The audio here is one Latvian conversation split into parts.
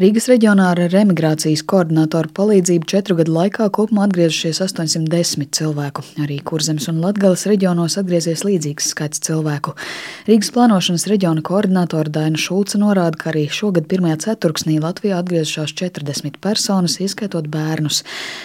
Rīgas reģionā ar remigrācijas koordinātoru palīdzību četru gadu laikā kopumā atgriezušies 810 cilvēku. Arī Kurzemes un Latgales reģionos atgriezies līdzīgs skaits cilvēku. Rīgas plānošanas reģiona koordinātora Daina Šulce norāda, ka arī šogad pirmajā ceturksnī Latvijā atgriezušās 40 personas, ieskaitot bērnus.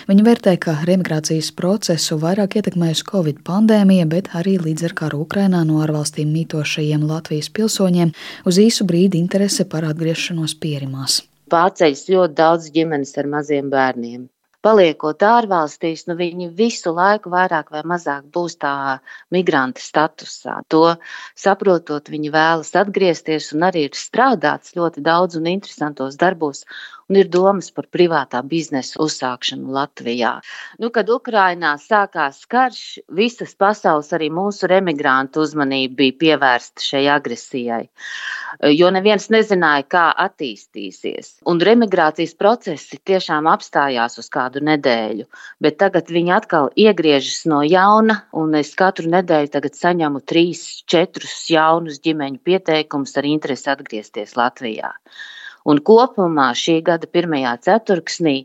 Viņa vērtē, ka remigrācijas procesu vairāk ietekmējusi Covid pandēmija, bet arī līdz ar karu Ukrainā no ārvalstīm mītošajiem Latvijas pilsoņiem uz īsu brīdi interese par atgriešanos pierimās pārceļas ļoti daudz ģimenes ar maziem bērniem. Paliekot ārvalstīs, nu viņi visu laiku vairāk vai mazāk būs tā migranta statusā. To saprotot, viņi vēlas atgriezties un arī ir strādāts ļoti daudz un interesantos darbos un ir domas par privātā biznesa uzsākšanu Latvijā. Nu, kad Ukrainā sākās karš, visas pasaules, arī mūsu remigrantu uzmanība bija pievērsta šai agresijai, jo neviens nezināja, kā attīstīsies. Un remigrācijas procesi tiešām apstājās uz kādu nedēļu, bet tagad viņi atkal iegriežas no jauna, un es katru nedēļu saņemu trīs, četrus jaunus ģimeņu pieteikumus ar interesi atgriezties Latvijā. Un kopumā šī gada pirmajā ceturksnī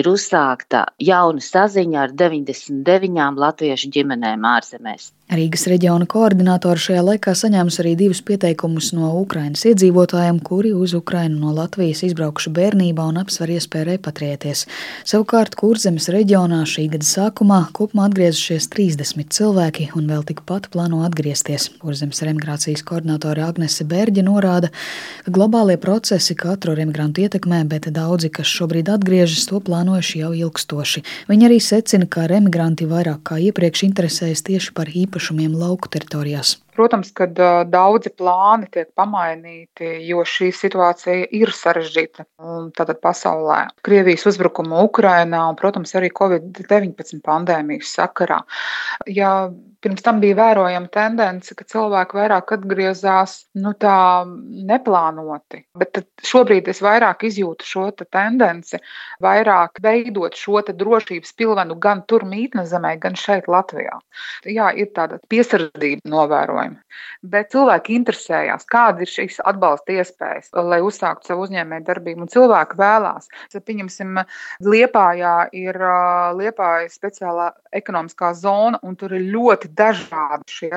ir uzsākta jauna saziņa ar 99 latviešu ģimenēm ārzemēs. Rīgas reģiona koordinātori šajā laikā saņēmusi arī divus pieteikumus no Ukrainas iedzīvotājiem, kuri uz Ukrainu no Latvijas izbraukuši bērnībā un apsver iespēju repatriēties. Savukārt Kurzemes reģionā šī gada sākumā kopumā atgriezušies 30 cilvēki un vēl tikpat plāno atgriezties. Kurzemes remigrācijas koordinātore Agnese Bērģa norāda, ka globālie procesi katru remigrantu ietekmē, bet daudzi, kas šobrīd atgriežas, to plānojuši jau ilgstoši. Viņi arī secina, ka remigranti vairāk kā iepriekš interesējas tieši par īpašu īpašumiem lauku teritorijās. Protams, ka daudzi plāni tiek pamainīti, jo šī situācija ir sarežģīta tātad pasaulē. Krievijas uzbrukuma Ukrainā un, protams, arī Covid-19 pandēmijas sakarā. Ja pirms tam bija vērojama tendence, ka cilvēki vairāk atgriezās nu, tā neplānoti, bet šobrīd es vairāk izjūtu šo te tendenci, vairāk veidot šo drošības pilvenu gan tur mītnes zemē, gan šeit Latvijā. Jā, ir tāda piesardzība novērojama jautājumi. Bet cilvēki interesējās, kāda ir šīs atbalsta iespējas, lai uzsāktu savu uzņēmēju darbību. Un cilvēki vēlās. Pieņemsim, Liepājā ir Liepāja speciālā ekonomiskā zona, un tur ir ļoti dažādi šie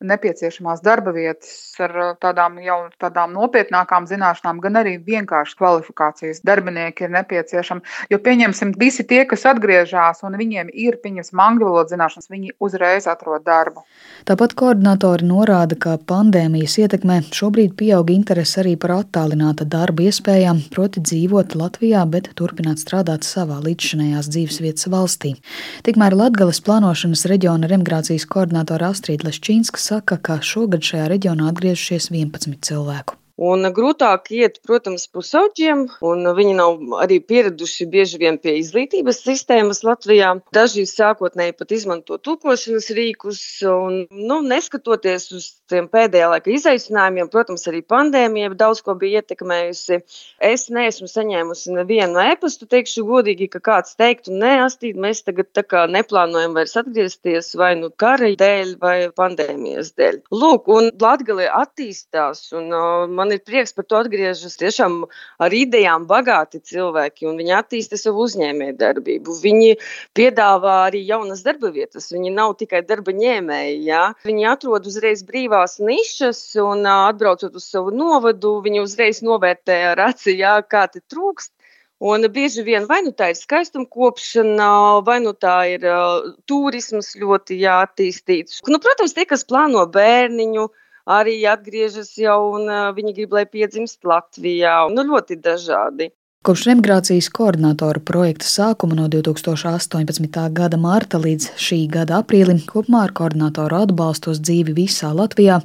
nepieciešamās darba vietas ar tādām jau tādām nopietnākām zināšanām, gan arī vienkārši kvalifikācijas darbinieki ir nepieciešami. Jo, pieņemsim, visi tie, kas atgriežas un viņiem ir, pieņemsim, angļu valodas zināšanas, viņi uzreiz atrod darbu. Tāpat koordinātori Autori norāda, ka pandēmijas ietekmē šobrīd pieaug interese arī par attālināta darba iespējām, proti dzīvot Latvijā, bet turpināt strādāt savā līdzšanējās dzīvesvietas valstī. Tikmēr Latgales plānošanas reģiona remigrācijas koordinātora Astrīda Leščīnska saka, ka šogad šajā reģionā atgriežušies 11 cilvēku. Un grūtāk iet, protams, pusauģiem, un viņi nav arī pieraduši bieži vien pie izglītības sistēmas Latvijā. Daži sākotnēji pat izmanto tulkošanas rīkus, un nu, neskatoties uz tiem pēdējā laika izaicinājumiem, protams, arī pandēmija daudz ko bija ietekmējusi. Es neesmu saņēmusi nevienu e-pastu, teikšu godīgi, ka kāds teiktu, nē, astīt, mēs tagad neplānojam vairs atgriezties vai nu kara dēļ vai pandēmijas dēļ. Lūk, un Latgalē attīstās, un uh, man ir prieks par to atgriežas tiešām ar idejām bagāti cilvēki, un viņi attīsta savu uzņēmē darbību. Viņi piedāvā arī jaunas darba vietas, viņi nav tikai darba ņēmēji, jā. Viņi atrod uzreiz brīvā savās nišas, un atbraucot uz savu novadu, viņi uzreiz novērtē ar aci, jā, kā te trūkst. Un bieži vien vai nu tā ir skaistuma kopšana, vai nu tā ir uh, turisms ļoti jāattīstīts. Nu, protams, tie, kas plāno bērniņu, arī atgriežas jau un viņi grib, lai piedzimst Latvijā. Nu, ļoti dažādi. Kopš remigrācijas koordinātora projekta sākuma no 2018. gada marta līdz šī gada aprīlim kopumā ar koordinātoru atbalstu uz dzīvi visā Latvijā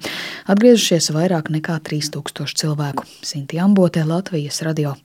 atgriežušies vairāk nekā 3000 cilvēku. Sinti Ambote, Latvijas radio.